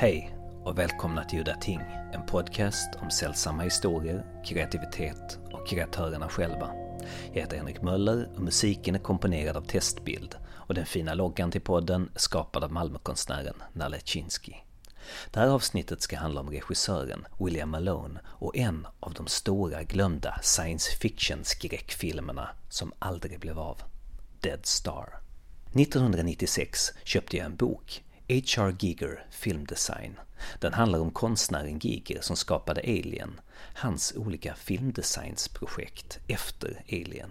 Hej och välkomna till Udda Ting, en podcast om sällsamma historier, kreativitet och kreatörerna själva. Jag heter Henrik Möller och musiken är komponerad av Testbild och den fina loggan till podden är skapad av Malmökonstnären Nalle Chinsky. Det här avsnittet ska handla om regissören William Malone och en av de stora glömda science fiction-skräckfilmerna som aldrig blev av. Dead Star. 1996 köpte jag en bok H.R. Giger Filmdesign. Den handlar om konstnären Giger som skapade Alien, hans olika filmdesignsprojekt efter Alien.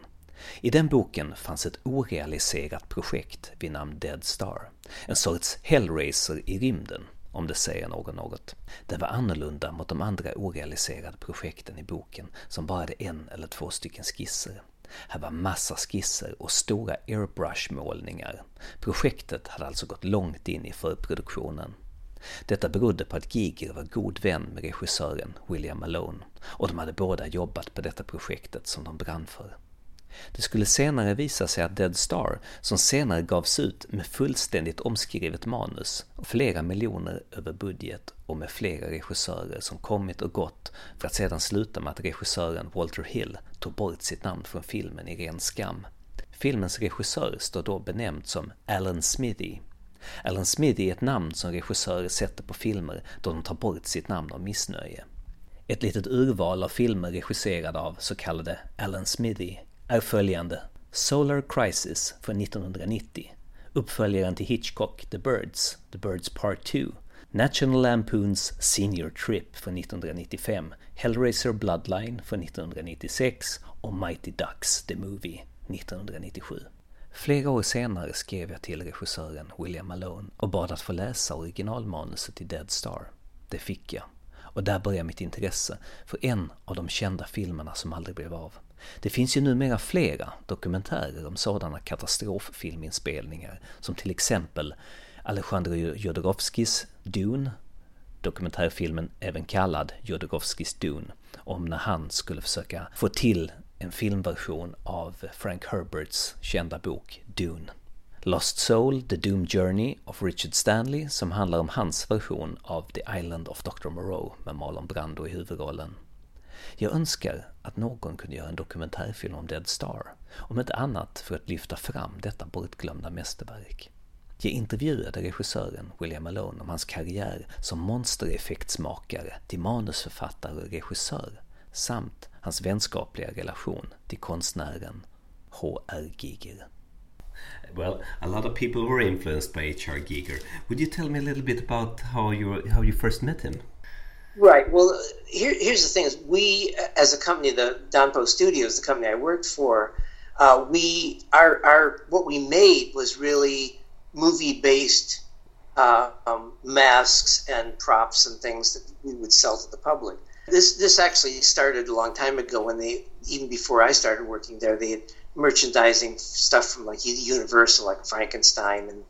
I den boken fanns ett orealiserat projekt vid namn Dead Star, en sorts Hellraiser i rymden, om det säger någon något. Det var annorlunda mot de andra orealiserade projekten i boken som bara hade en eller två stycken skisser. Här var massa skisser och stora airbrush-målningar. Projektet hade alltså gått långt in i förproduktionen. Detta berodde på att Giger var god vän med regissören William Malone och de hade båda jobbat på detta projektet som de brann för. Det skulle senare visa sig att Dead Star, som senare gavs ut med fullständigt omskrivet manus och flera miljoner över budget och med flera regissörer som kommit och gått för att sedan sluta med att regissören Walter Hill tog bort sitt namn från filmen i ren skam. Filmens regissör står då benämnd som Alan Smithy. Alan Smithy är ett namn som regissörer sätter på filmer då de tar bort sitt namn av missnöje. Ett litet urval av filmer regisserade av så kallade Alan Smithy är följande. Solar Crisis från 1990. Uppföljaren till Hitchcock, The Birds, The Birds Part 2. National Lampoons Senior Trip från 1995. Hellraiser Bloodline från 1996 och Mighty Ducks The Movie 1997. Flera år senare skrev jag till regissören William Malone och bad att få läsa originalmanuset till Dead Star. Det fick jag. Och där började mitt intresse för en av de kända filmerna som aldrig blev av. Det finns ju numera flera dokumentärer om sådana katastroffilminspelningar, som till exempel Alejandro Jodorowskis Dune, dokumentärfilmen även kallad Jodorowskis Dune, om när han skulle försöka få till en filmversion av Frank Herberts kända bok Dune. Lost Soul, The Doom Journey of Richard Stanley som handlar om hans version av The Island of Dr. Moreau med Marlon Brando i huvudrollen. Jag önskar att någon kunde göra en dokumentärfilm om Dead Star, om inte annat för att lyfta fram detta bortglömda mästerverk. Jag intervjuade regissören William Malone om hans karriär som monstereffektsmakare till manusförfattare och regissör samt hans vänskapliga relation till konstnären H.R. Giger. Well, a lot of people were influenced by H.R. Giger. Would you tell me a little bit about how you how you first met him? Right. Well, here, here's the thing: is we, as a company, the Don Post Studios, the company I worked for, uh, we our our what we made was really movie based uh, um, masks and props and things that we would sell to the public. This this actually started a long time ago when they even before I started working there, they had merchandising stuff from like Universal, like Frankenstein and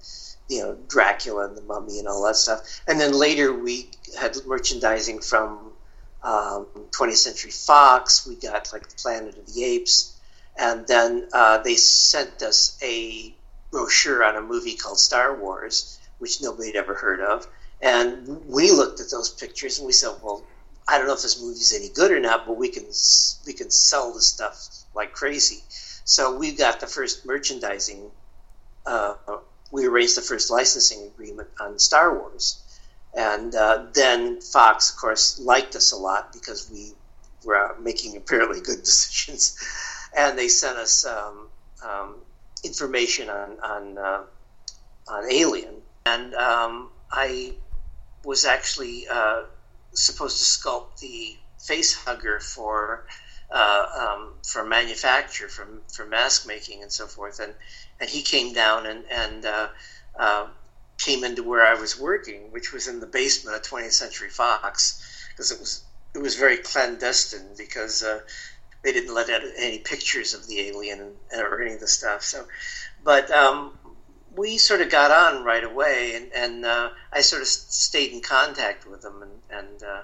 you know Dracula and the Mummy and all that stuff. And then later we had merchandising from um, 20th Century Fox. We got like the Planet of the Apes, and then uh, they sent us a brochure on a movie called Star Wars, which nobody had ever heard of. And we looked at those pictures and we said, well. I don't know if this movie's any good or not, but we can we can sell this stuff like crazy. So we got the first merchandising uh, we arranged the first licensing agreement on Star Wars. And uh, then Fox, of course, liked us a lot because we were making apparently good decisions. And they sent us um, um, information on, on, uh, on Alien. And um, I was actually uh, supposed to sculpt the face hugger for uh, um, for manufacture, for, for mask making, and so forth. And and he came down and and uh, uh, came into where I was working, which was in the basement of 20th Century Fox, because it was it was very clandestine because uh, they didn't let out any pictures of the alien or any of the stuff. So, but um, we sort of got on right away, and, and uh, I sort of stayed in contact with them, and and, uh,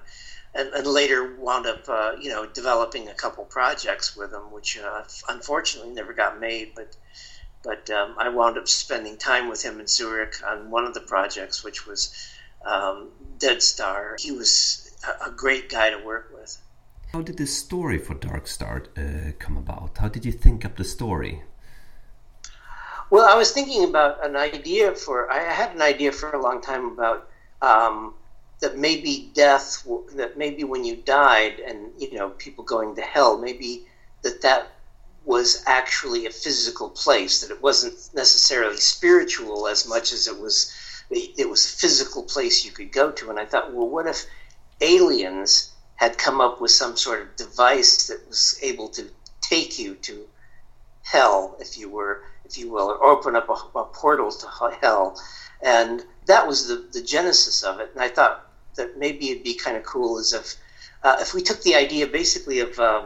and, and later wound up, uh, you know, developing a couple projects with him, which uh, unfortunately never got made, but but um, I wound up spending time with him in Zurich on one of the projects, which was um, Dead Star. He was a, a, great guy to work with. How did the story for Dark Star uh, come about? How did you think up the story? Well, I was thinking about an idea for. I had an idea for a long time about um, that maybe death. That maybe when you died, and you know, people going to hell, maybe that that was actually a physical place. That it wasn't necessarily spiritual as much as it was. It was a physical place you could go to. And I thought, well, what if aliens had come up with some sort of device that was able to take you to hell, if you were if you will, or open up a, a portal to hell. And that was the, the genesis of it. And I thought that maybe it'd be kind of cool is if uh, if we took the idea basically of uh,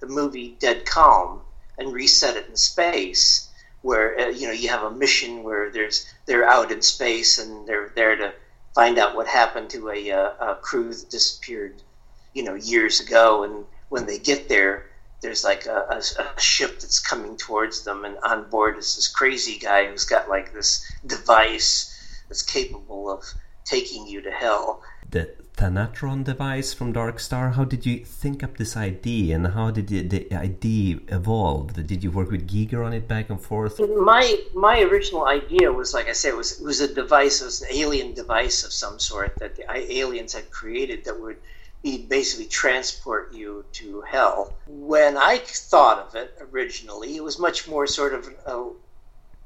the movie Dead Calm and reset it in space, where uh, you know you have a mission where there's they're out in space and they're there to find out what happened to a, uh, a crew that disappeared, you know, years ago. And when they get there, there's like a, a, a, ship that's coming towards them, and on board is this crazy guy who's got like this device that's capable of taking you to hell. The Thanatron device from Dark Star. How did you think up this idea, and how did the, the idea evolve? Did you work with Giger on it back and forth? My my original idea was, like I said, it was was a device, it was an alien device of some sort that the aliens had created that would he'd basically transport you to hell. When I thought of it originally, it was much more sort of a,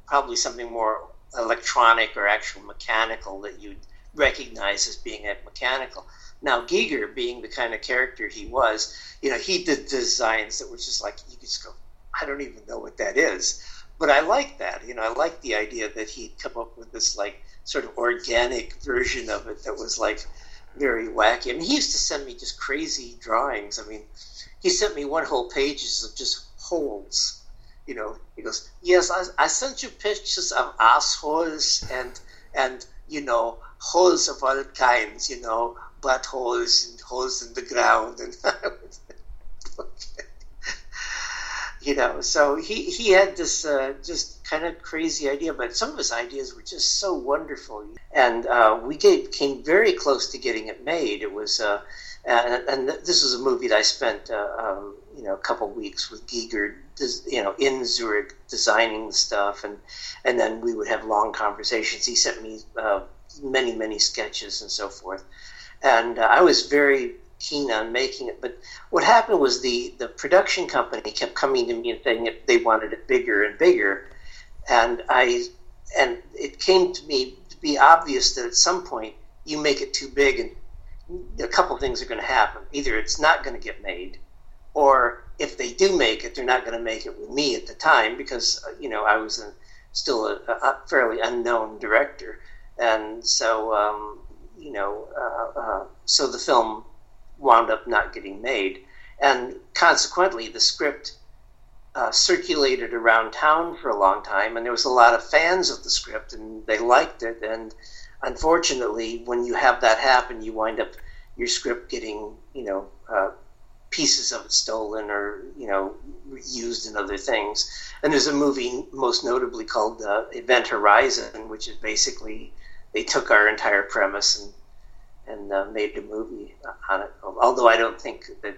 probably something more electronic or actual mechanical that you'd recognize as being a mechanical. Now, Giger, being the kind of character he was, you know, he did designs that were just like, you could just go, I don't even know what that is. But I like that. You know, I like the idea that he'd come up with this, like, sort of organic version of it that was like, very wacky. I mean, he used to send me just crazy drawings. I mean, he sent me one whole pages of just holes. You know, he goes, "Yes, I, I sent you pictures of assholes and and you know holes of all kinds. You know, buttholes and holes in the ground." And you know, so he he had this uh, just kind of crazy idea, but some of his ideas were just so wonderful, and uh, we came very close to getting it made. It was, uh, and, and, this was a movie that I spent, uh, um, you know, a couple weeks with Giger, you know, in Zurich designing the stuff, and and then we would have long conversations. He sent me uh, many many sketches and so forth, and uh, I was very keen on making it. But what happened was the the production company kept coming to me and saying they wanted it bigger and bigger, and I and it came to me to be obvious that at some point you make it too big and a couple things are going to happen. Either it's not going to get made, or if they do make it, they're not going to make it with me at the time because you know I was a, still a, a, fairly unknown director, and so um, you know uh, uh, so the film wound up not getting made. And consequently, the script uh, circulated around town for a long time, and there was a lot of fans of the script, and they liked it. And unfortunately, when you have that happen, you wind up your script getting, you know, uh, pieces of it stolen or you know used in other things. And there's a movie, most notably called uh, Event Horizon, which is basically they took our entire premise and and uh, made a movie on it. Although I don't think that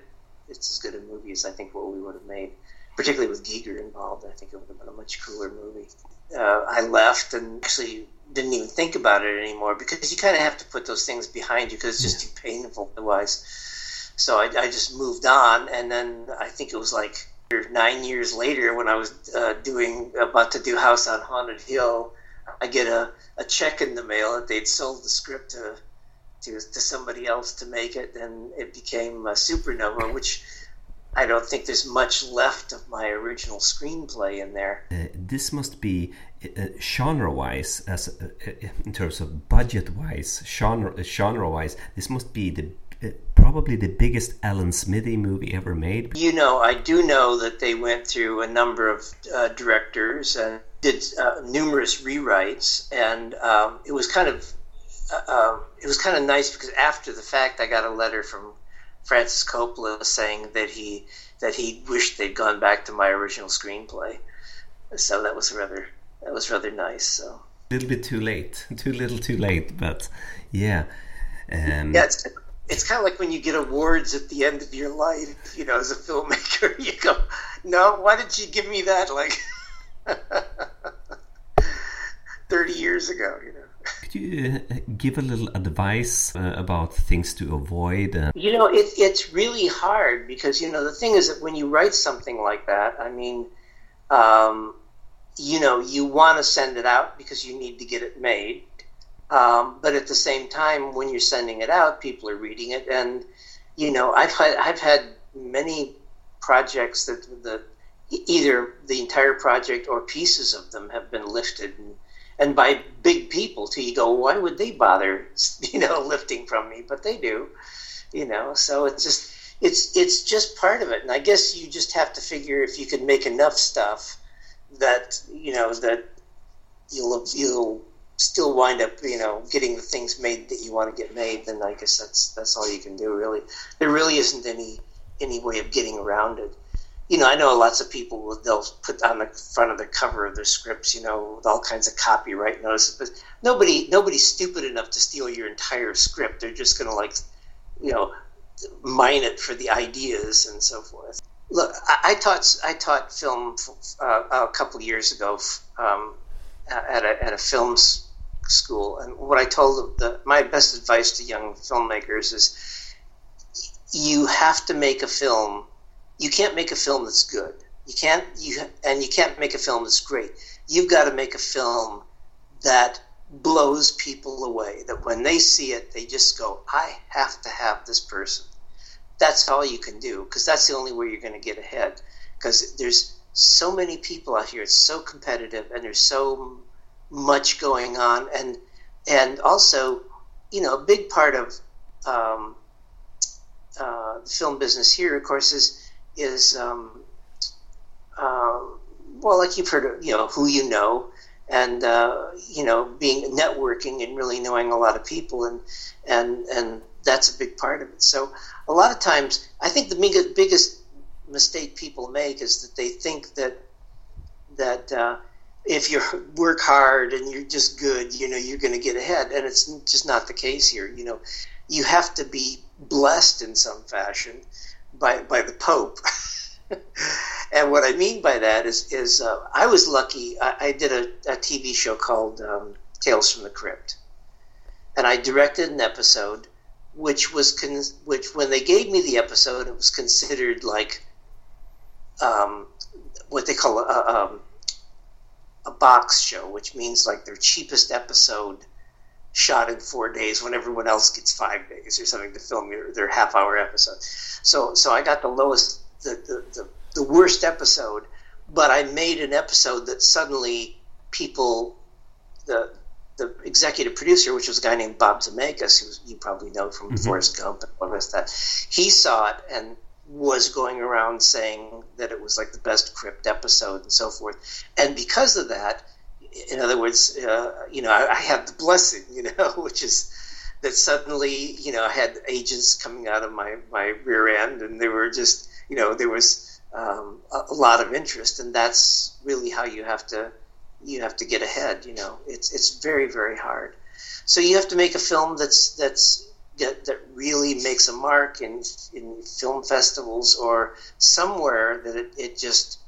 it's as good a movie as I think what we would have made, particularly with Giger involved. I think it would have been a much cooler movie. Uh, I left and actually didn't even think about it anymore because you kind of have to put those things behind you because it's just too painful otherwise. So I, I, just moved on, and then I think it was like nine years later when I was uh, doing about to do House on Haunted Hill, I get a, a check in the mail that they'd sold the script to to, to somebody else to make it, and it became a supernova, which I don't think there's much left of my original screenplay in there. Uh, this must be uh, genre-wise, as uh, uh in terms of budget-wise, genre uh, genre-wise, this must be the uh, probably the biggest Alan Smithee movie ever made. You know, I do know that they went through a number of directors and did numerous rewrites, and um, it was kind of um, it was kind of nice because after the fact, I got a letter from Francis Coppola saying that he that he wished they'd gone back to my original screenplay. So that was rather that was rather nice. So A little bit too late, too little, too late. But yeah, um, yeah. It's, it's kind of like when you get awards at the end of your life, you know, as a filmmaker. You go, no, why did you give me that? Like. 30 years ago, you know. Could you uh, give a little advice uh, about things to avoid? Uh... You know, it, it's really hard because, you know, the thing is that when you write something like that, I mean, um, you know, you want to send it out because you need to get it made. Um, but at the same time, when you're sending it out, people are reading it. And, you know, I've had, I've had many projects that the either the entire project or pieces of them have been lifted and, and by big people to you go why would they bother you know lifting from me? But they do you know. So it's just it's it's just part of it. And i guess you just have to figure if you can make enough stuff that you know that you'll you'll still wind up you know getting the things made that you want to get made then i guess that's that's all you can do really there really isn't any any way of getting around it you know, I know lots of people will they'll put on the front of the cover of their scripts, you know, with all kinds of copyright notices. But nobody, nobody's stupid enough to steal your entire script. They're just going to like, you know, mine it for the ideas and so forth. Look, I, taught I taught film uh, a couple years ago um, at a at a film school, and what I told the, my best advice to young filmmakers is, you have to make a film you can't make a film that's good. You can't you and you can't make a film that's great. You've got to make a film that blows people away. That when they see it, they just go, "I have to have this person." That's all you can do because that's the only way you're going to get ahead. Because there's so many people out here. It's so competitive, and there's so much going on, and and also, you know, a big part of um, uh, the film business here, of course, is is um, uh, well, like you've heard, of, you know, who you know, and uh, you know, being networking and really knowing a lot of people, and and and that's a big part of it. So a lot of times, I think the biggest mistake people make is that they think that that uh, if you work hard and you're just good, you know, you're going to get ahead, and it's just not the case here. You know, you have to be blessed in some fashion by by the Pope. and what I mean by that is is uh, I was lucky. I, I did a, a, TV show called um, Tales from the Crypt, and I directed an episode which was con- which when they gave me the episode, it was considered like um, what they call a, a, um, a box show, which means like their cheapest episode shot in four days when everyone else gets five days or something to film their, their half hour episode. So so I got the lowest the, the, the, the worst episode, but I made an episode that suddenly people the the executive producer, which was a guy named Bob Zemeckis, who you probably know from mm-hmm. Forrest Gump and all the rest of that, he saw it and was going around saying that it was like the best crypt episode and so forth. And because of that, in other words, uh, you know, I, I had the blessing, you know, which is that suddenly, you know, I had agents coming out of my, my rear end and they were just, you know, there was um, a, a, lot of interest and that's really how you have to, you have to get ahead, you know, it's, it's very, very hard. So you have to make a film that's, that's, that, that really makes a mark in, in film festivals or somewhere that it, it just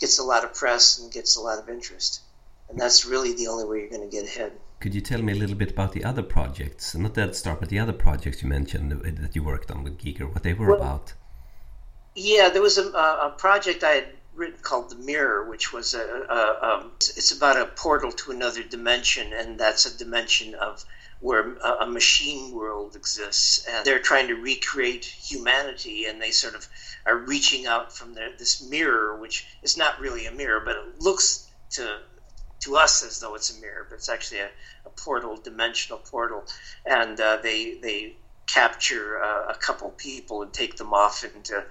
gets a lot of press and gets a lot of interest and that's really the only way you're going to get ahead. Could you tell me a little bit about the other projects, not Dead Star, but the other projects you mentioned that you worked on with Giger, what they were well, about? Yeah, there was a, a, project I had written called The Mirror, which was a, a um, it's about a portal to another dimension, and that's a dimension of where a, machine world exists, and they're trying to recreate humanity, and they sort of are reaching out from their, this mirror, which is not really a mirror, but it looks to to us as though it's a mirror, but it's actually a, a portal, dimensional portal, and uh, they they capture uh, a couple people and take them off into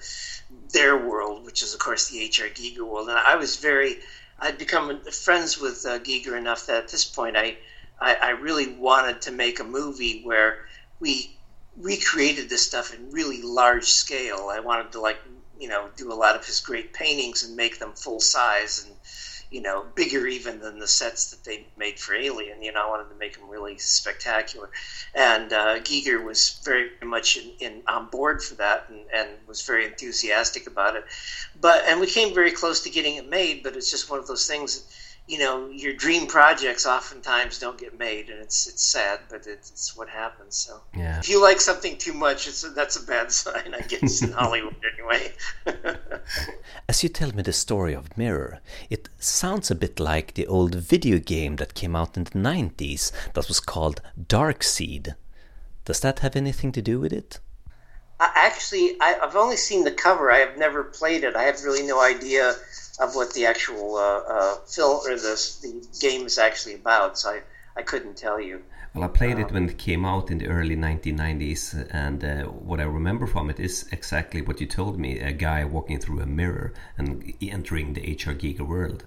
their world, which is of course the H.R. Giger world. And I was very, I'd become friends with uh, Giger enough that at this point I, I, I really wanted to make a movie where we recreated this stuff in really large scale. I wanted to like you know do a lot of his great paintings and make them full size and you know, bigger even than the sets that they made for Alien. You know, I wanted to make them really spectacular, and uh, Giger was very much in, in, on board for that and, and was very enthusiastic about it. But and we came very close to getting it made, but it's just one of those things you know your dream projects oftentimes don't get made and it's it's sad but it's, it's what happens so. Yeah. if you like something too much it's a, that's a bad sign i guess in hollywood anyway. As you tell me the story of mirror it sounds a bit like the old video game that came out in the 90s that was called dark seed. Does that have anything to do with it? Actually I, i've only seen the cover. I have never played it. I have really no idea of what the actual uh, uh, film or the, the game is actually about. So I, I couldn't tell you. Well, I played it when it came out in the early 1990s, and uh, what I remember from it is exactly what you told me a guy walking through a mirror and entering the HR Giger world.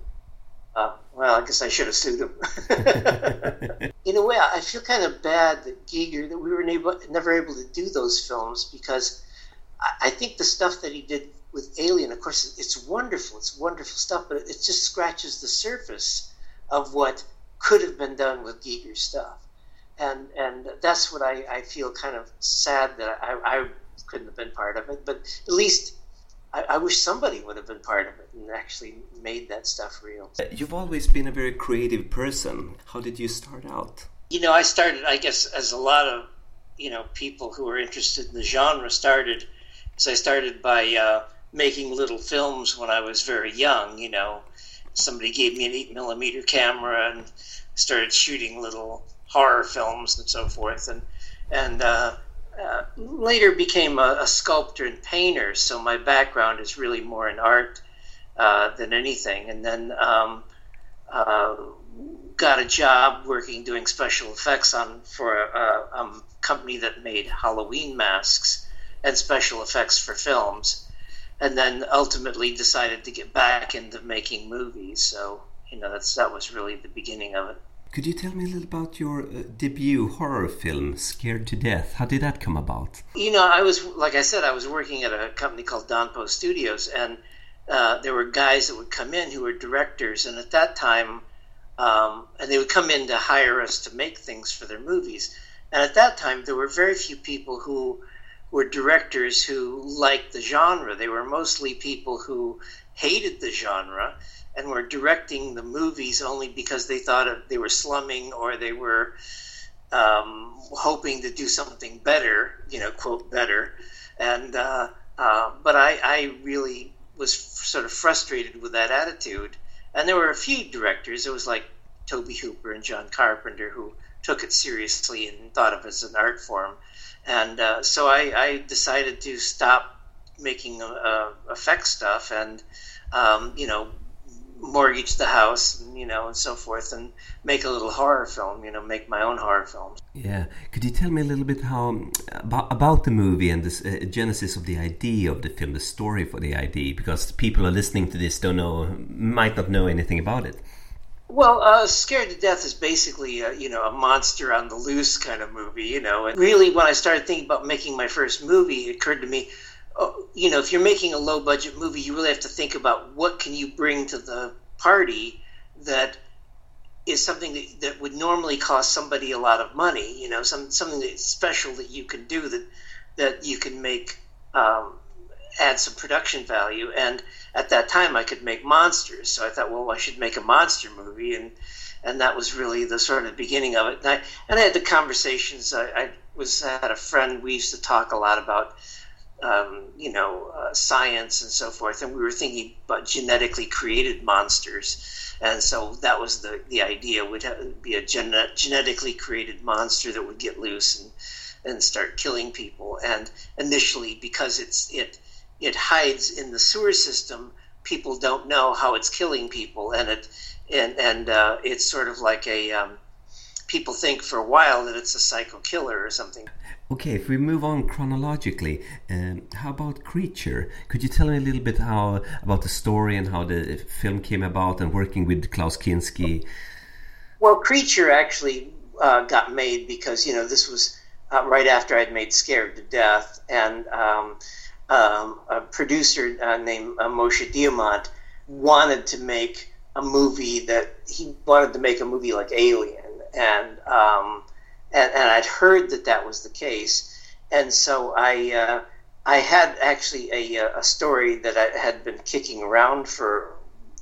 Uh, well, I guess I should have sued him. in a way, I feel kind of bad that Giger, that we were never able to do those films because I, I think the stuff that he did with Alien, of course, it's wonderful. It's wonderful stuff, but it just scratches the surface of what could have been done with Giger's stuff. And and that's what I, I feel kind of sad that I, I couldn't have been part of it. But at least I, I, wish somebody would have been part of it and actually made that stuff real. You've always been a very creative person. How did you start out? You know, I started, I guess, as a lot of you know people who are interested in the genre started. So I started by uh, making little films when I was very young. You know, somebody gave me an eight millimeter camera and started shooting little horror films and so forth, and and uh, uh, later became a, a, sculptor and painter. So my background is really more in art uh, than anything, and then. Um, uh, got a job working doing special effects on for a, a, a company that made Halloween masks and special effects for films and then ultimately decided to get back into making movies. So you know that's that was really the beginning of it. Could you tell me a little about your uh, debut horror film, Scared to Death? How did that come about? You know, I was like I said, I was working at a company called Don Post Studios, and uh, there were guys that would come in who were directors, and at that time, um, and they would come in to hire us to make things for their movies. And at that time, there were very few people who were directors who liked the genre. They were mostly people who hated the genre and were directing the movies only because they thought of, they were slumming or they were um, hoping to do something better, you know, quote better. And uh, uh, but I, I really was sort of frustrated with that attitude. And there were a few directors. It was like Tobe Hooper and John Carpenter who took it seriously and thought of it as an art form and uh, so I, I, decided to stop making uh, effect stuff and um, you know mortgage the house you know and so forth and make a little horror film you know make my own horror films. Yeah. Could you tell me a little bit how about, about the movie and the uh, genesis of the idea of the film the story for the idea? Because people are listening to this don't know might not know anything about it well, uh, Scared to Death is basically a, you know a monster on the loose kind of movie, you know. And really, when I started thinking about making my first movie, it occurred to me, oh, you know, if you're making a low budget movie, you really have to think about what can you bring to the party that is something that, that would normally cost somebody a lot of money. You know, some something that's special that you can do that that you can make um, add some production value and at that time I could make monsters. So I thought, well, I should make a monster movie, and and that was really the sort of beginning of it. And I, and I had the conversations. I, I was I had a friend. We used to talk a lot about. Um, you know, uh, science and so forth, and we were thinking about genetically created monsters, and so that was the the idea would have, be a gen- genetically created monster that would get loose and and start killing people. And initially, because it's it it hides in the sewer system, people don't know how it's killing people, and it and and uh, it's sort of like a um, people think for a while that it's a psycho killer or something. Okay, if we move on chronologically, um, how about Creature? Could you tell me a little bit how about the story and how the film came about and working with Klaus Kinski? Well, Creature actually uh, got made because you know this was uh, right after I'd made Scared to Death, and um, um, a producer uh, named uh, Moshe Diamant wanted to make a movie that he wanted to make a movie like Alien, and um, and, and I'd heard that that was the case, and so I uh, I had actually a uh, a story that I had been kicking around for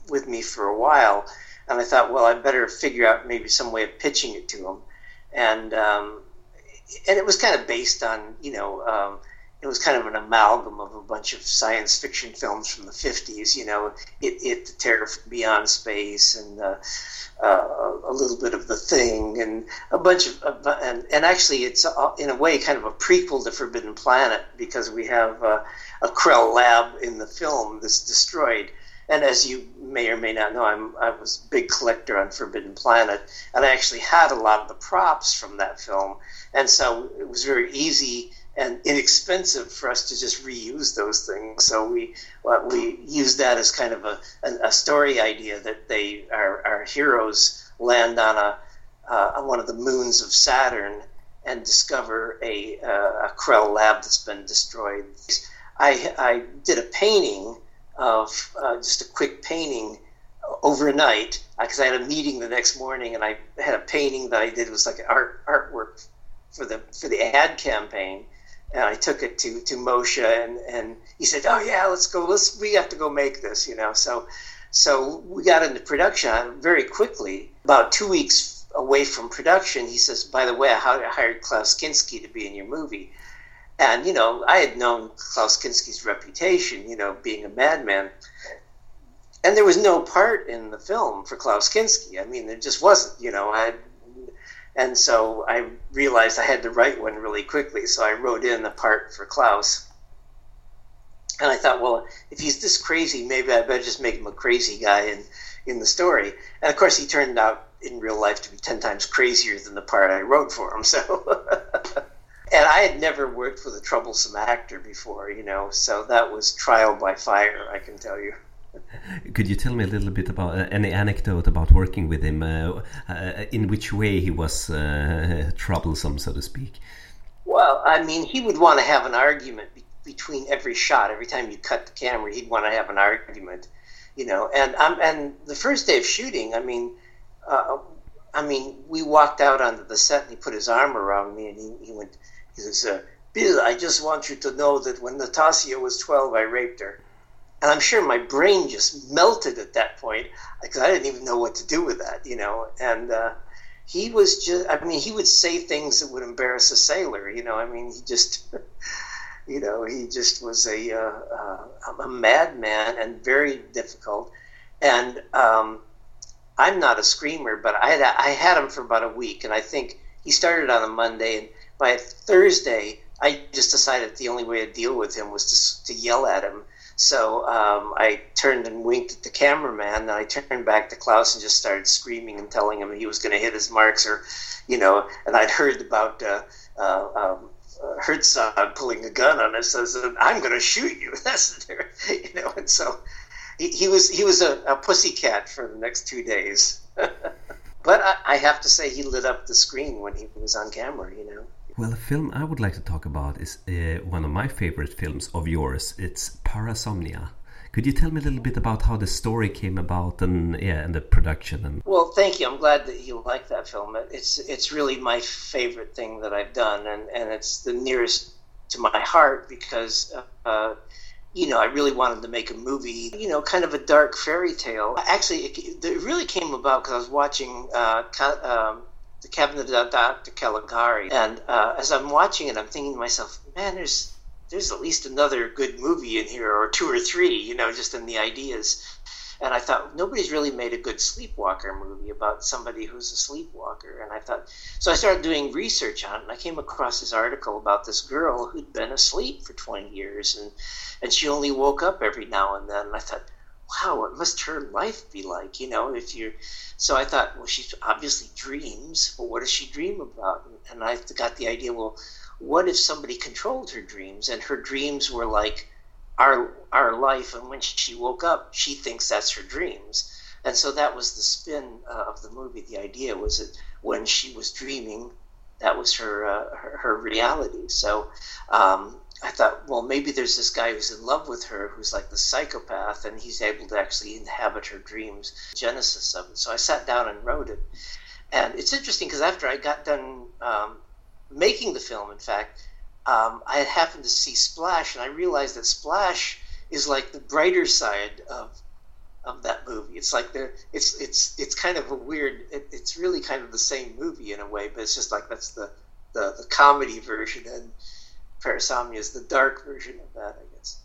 with me for a while, and I thought, well, I better figure out maybe some way of pitching it to him, and um, and it was kind of based on you know. Um, it was kind of an amalgam of a bunch of science fiction films from the 50s, you know, it, it the Terror Beyond Space and uh, uh, a little bit of The Thing and a bunch of, uh, and, and actually it's in a way kind of a prequel to Forbidden Planet because we have uh, a Krell lab in the film that's destroyed. And as you may or may not know, I'm, I was a big collector on Forbidden Planet, and I actually had a lot of the props from that film. And so it was very easy and inexpensive for us to just reuse those things. So we well, we use that as kind of a, a, story idea that they our, our heroes land on a uh, on one of the moons of Saturn and discover a, uh, a Krell lab that's been destroyed. I, I did a painting of uh, just a quick painting overnight because I had a meeting the next morning and I had a painting that I did it was like art artwork for the for the ad campaign and I took it to to Moshe, and and he said, "Oh yeah, let's go. Let's we have to go make this," you know. So so we got into production very quickly. About two weeks away from production, he says, "By the way, I hired Klaus Kinski to be in your movie." And you know, I had known Klaus Kinski's reputation, you know, being a madman. And there was no part in the film for Klaus Kinski. I mean, there just wasn't. You know, I and so I realized I had to write one really quickly. So I wrote in the part for Klaus. And I thought, well, if he's this crazy, maybe I better just make him a crazy guy in, in the story. And of course, he turned out in real life to be 10 times crazier than the part I wrote for him. So. and I had never worked with a troublesome actor before, you know, so that was trial by fire, I can tell you. Could you tell me a little bit about uh, any anecdote about working with him? Uh, uh, in which way he was uh, troublesome, so to speak? Well, I mean, he would want to have an argument be between every shot. Every time you cut the camera, he'd want to have an argument, you know. And um, and the first day of shooting, I mean, uh, I mean, we walked out onto the set, and he put his arm around me, and he, he went, he says, uh, "Bill, I just want you to know that when Natasha was twelve, I raped her." And I'm sure my brain just melted at that point because I didn't even know what to do with that, you know. And uh, he was just, I mean, he would say things that would embarrass a sailor, you know. I mean, he just, you know, he just was a, uh, uh, a madman and very difficult. And um, I'm not a screamer, but I had, I had him for about a week, and I think he started on a Monday, and by Thursday, I just decided the only way to deal with him was to, to yell at him so um, I turned and winked at the cameraman, and I turned back to Klaus and just started screaming and telling him he was going to hit his marks, or, you know, and I'd heard about uh, uh, um, uh, Herzog pulling a gun on us, says, "I'm going to shoot you." That's you know, and so he, he was he was a, a pussycat for the next two days. but I, I have to say, he lit up the screen when he was on camera. You know. Well, a film I would like to talk about is uh, one of my favorite films of yours. It's Parasomnia. Could you tell me a little bit about how the story came about and yeah, and the production? And well, thank you. I'm glad that you like that film. It's it's really my favorite thing that I've done, and and it's the nearest to my heart because. Uh, you know, I really wanted to make a movie, you know, kind of a dark fairy tale. Actually, it, it really came about because I was watching uh, um, the cabinet of Dr. Caligari. And uh, as I'm watching it, I'm thinking to myself, man, there's there's at least another good movie in here, or two or three, you know, just in the ideas. And I thought nobody's really made a good sleepwalker movie about somebody who's a sleepwalker. And I thought, so I started doing research on it, and I came across this article about this girl who'd been asleep for 20 years, and and she only woke up every now and then. And I thought, wow, what must her life be like? You know, if you're. So I thought, well, she obviously dreams, but what does she dream about? And I got the idea, well, what if somebody controlled her dreams and her dreams were like our our life, and when she woke up, she thinks that's her dreams. And so that was the spin uh, of the movie. The idea was that when she was dreaming, that was her uh, her, her, reality. So um, I thought, well, maybe there's this guy who's in love with her, who's like the psychopath, and he's able to actually inhabit her dreams. Genesis of it. So I sat down and wrote it, and it's interesting because after I got done um, making the film, in fact, um, I happened to see Splash, and I realized that Splash is like the brighter side of of that movie. It's like there, it's it's it's kind of a weird. It, it's really kind of the same movie in a way, but it's just like that's the the, the comedy version, and Parasomnia is the dark version of that, I guess.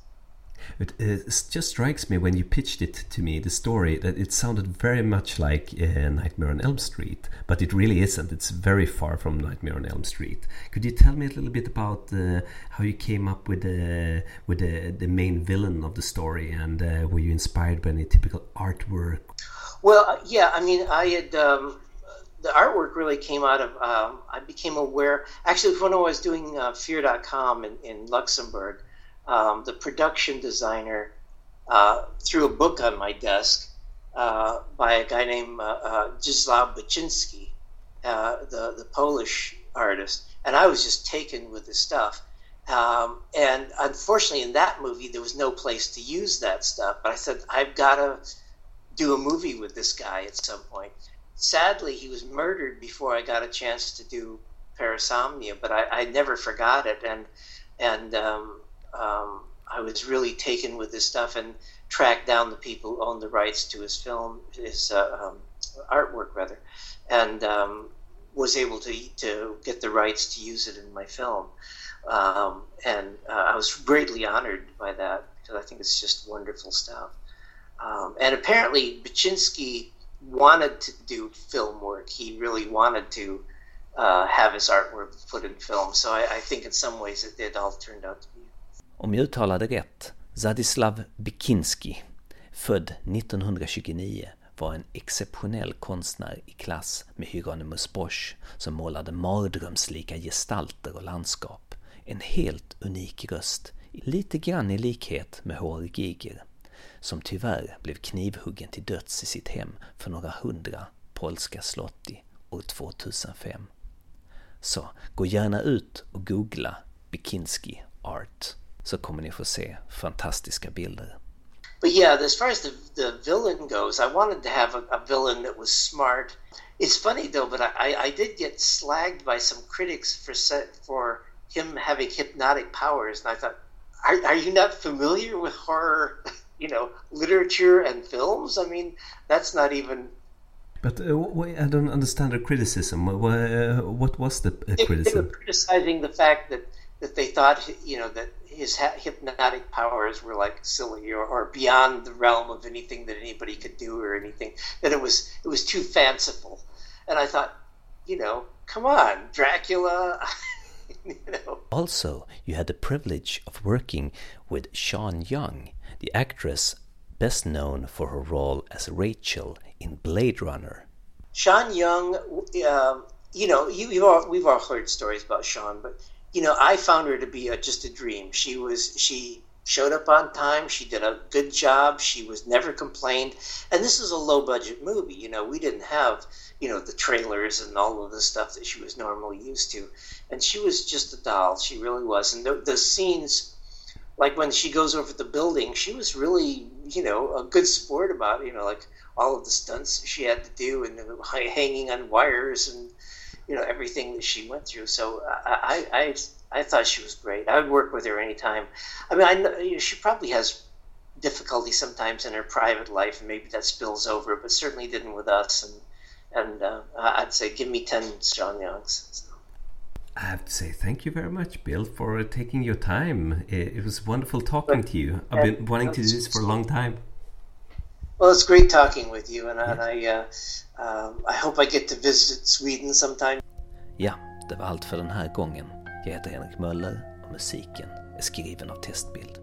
It, it, just strikes me when you pitched it to me, the story, that it sounded very much like uh, Nightmare on Elm Street, but it really isn't. It's very far from Nightmare on Elm Street. Could you tell me a little bit about uh, how you came up with the with the, the main villain of the story, and uh, were you inspired by any typical artwork? Well, uh, yeah, I mean, I had. Um, the artwork really came out of um, I became aware actually when I was doing uh, Fear.com in, in Luxembourg um, the production designer uh, threw a book on my desk uh, by a guy named uh, uh Beksinski, uh, the, the Polish artist, and I was just taken with the stuff. Um, and unfortunately, in that movie, there was no place to use that stuff. But I said, I've got to do a movie with this guy at some point. Sadly, he was murdered before I got a chance to do Parasomnia, but I, I never forgot it. And and um, um, I was really taken with this stuff and tracked down the people who owned the rights to his film, his uh, um, artwork rather, and um, was able to to get the rights to use it in my film. Um, and uh, I was greatly honored by that because I think it's just wonderful stuff. Um, and apparently, Beksinski wanted to do film work. He really wanted to uh, have his artwork put in film. So I, I think in some ways it, it all turned out to be om jag uttalade rätt, Zadislav Bikinski, född 1929, var en exceptionell konstnär i klass med Hieronymus Bosch som målade mardrömslika gestalter och landskap. En helt unik röst, lite grann i likhet med H.R. Giger, som tyvärr blev knivhuggen till döds i sitt hem för några hundra polska slotti år 2005. Så gå gärna ut och googla Bikinski Art. så kommer ni få se fantastiska bilder. But yeah, as far as the, the villain goes, I wanted to have a, a villain that was smart. It's funny though, but I, I did get slagged by some critics for for him having hypnotic powers, and I thought, are, are you not familiar with horror, you know, literature and films? I mean, that's not even but uh, I don't understand the criticism. What, uh, was the uh, criticism? They were criticizing the fact that, that they thought, you know, that his hypnotic powers were like silly or, or, beyond the realm of anything that anybody could do or anything that it was it was too fanciful and i thought you know come on dracula you know. also you had the privilege of working with sean young the actress best known for her role as rachel in blade runner sean young um, you know you, all, we've all heard stories about sean but you know, I found her to be a, just a dream. She was she showed up on time. She did a good job. She was never complained. And this is a low budget movie. You know, we didn't have you know the trailers and all of the stuff that she was normally used to. And she was just a doll. She really was. And the, the scenes, like when she goes over the building, she was really you know a good sport about you know like all of the stunts she had to do and hanging on wires and you know everything that she went through. So I I I thought she was great. I would work with her anytime. I mean, I know she probably has difficulty sometimes in her private life, and maybe that spills over, but certainly didn't with us. And and uh, I'd say give me ten Sean Youngs. So. I have to say thank you very much, Bill, for taking your time. It, it was wonderful talking to you. I've been wanting to do this for a long time. Well, it's great talking with you, and, and I, uh, um, I hope I get to visit Sweden sometime. Ja, det var allt för den här gången. Jag heter Henrik Möller och musiken är skriven av Testbild.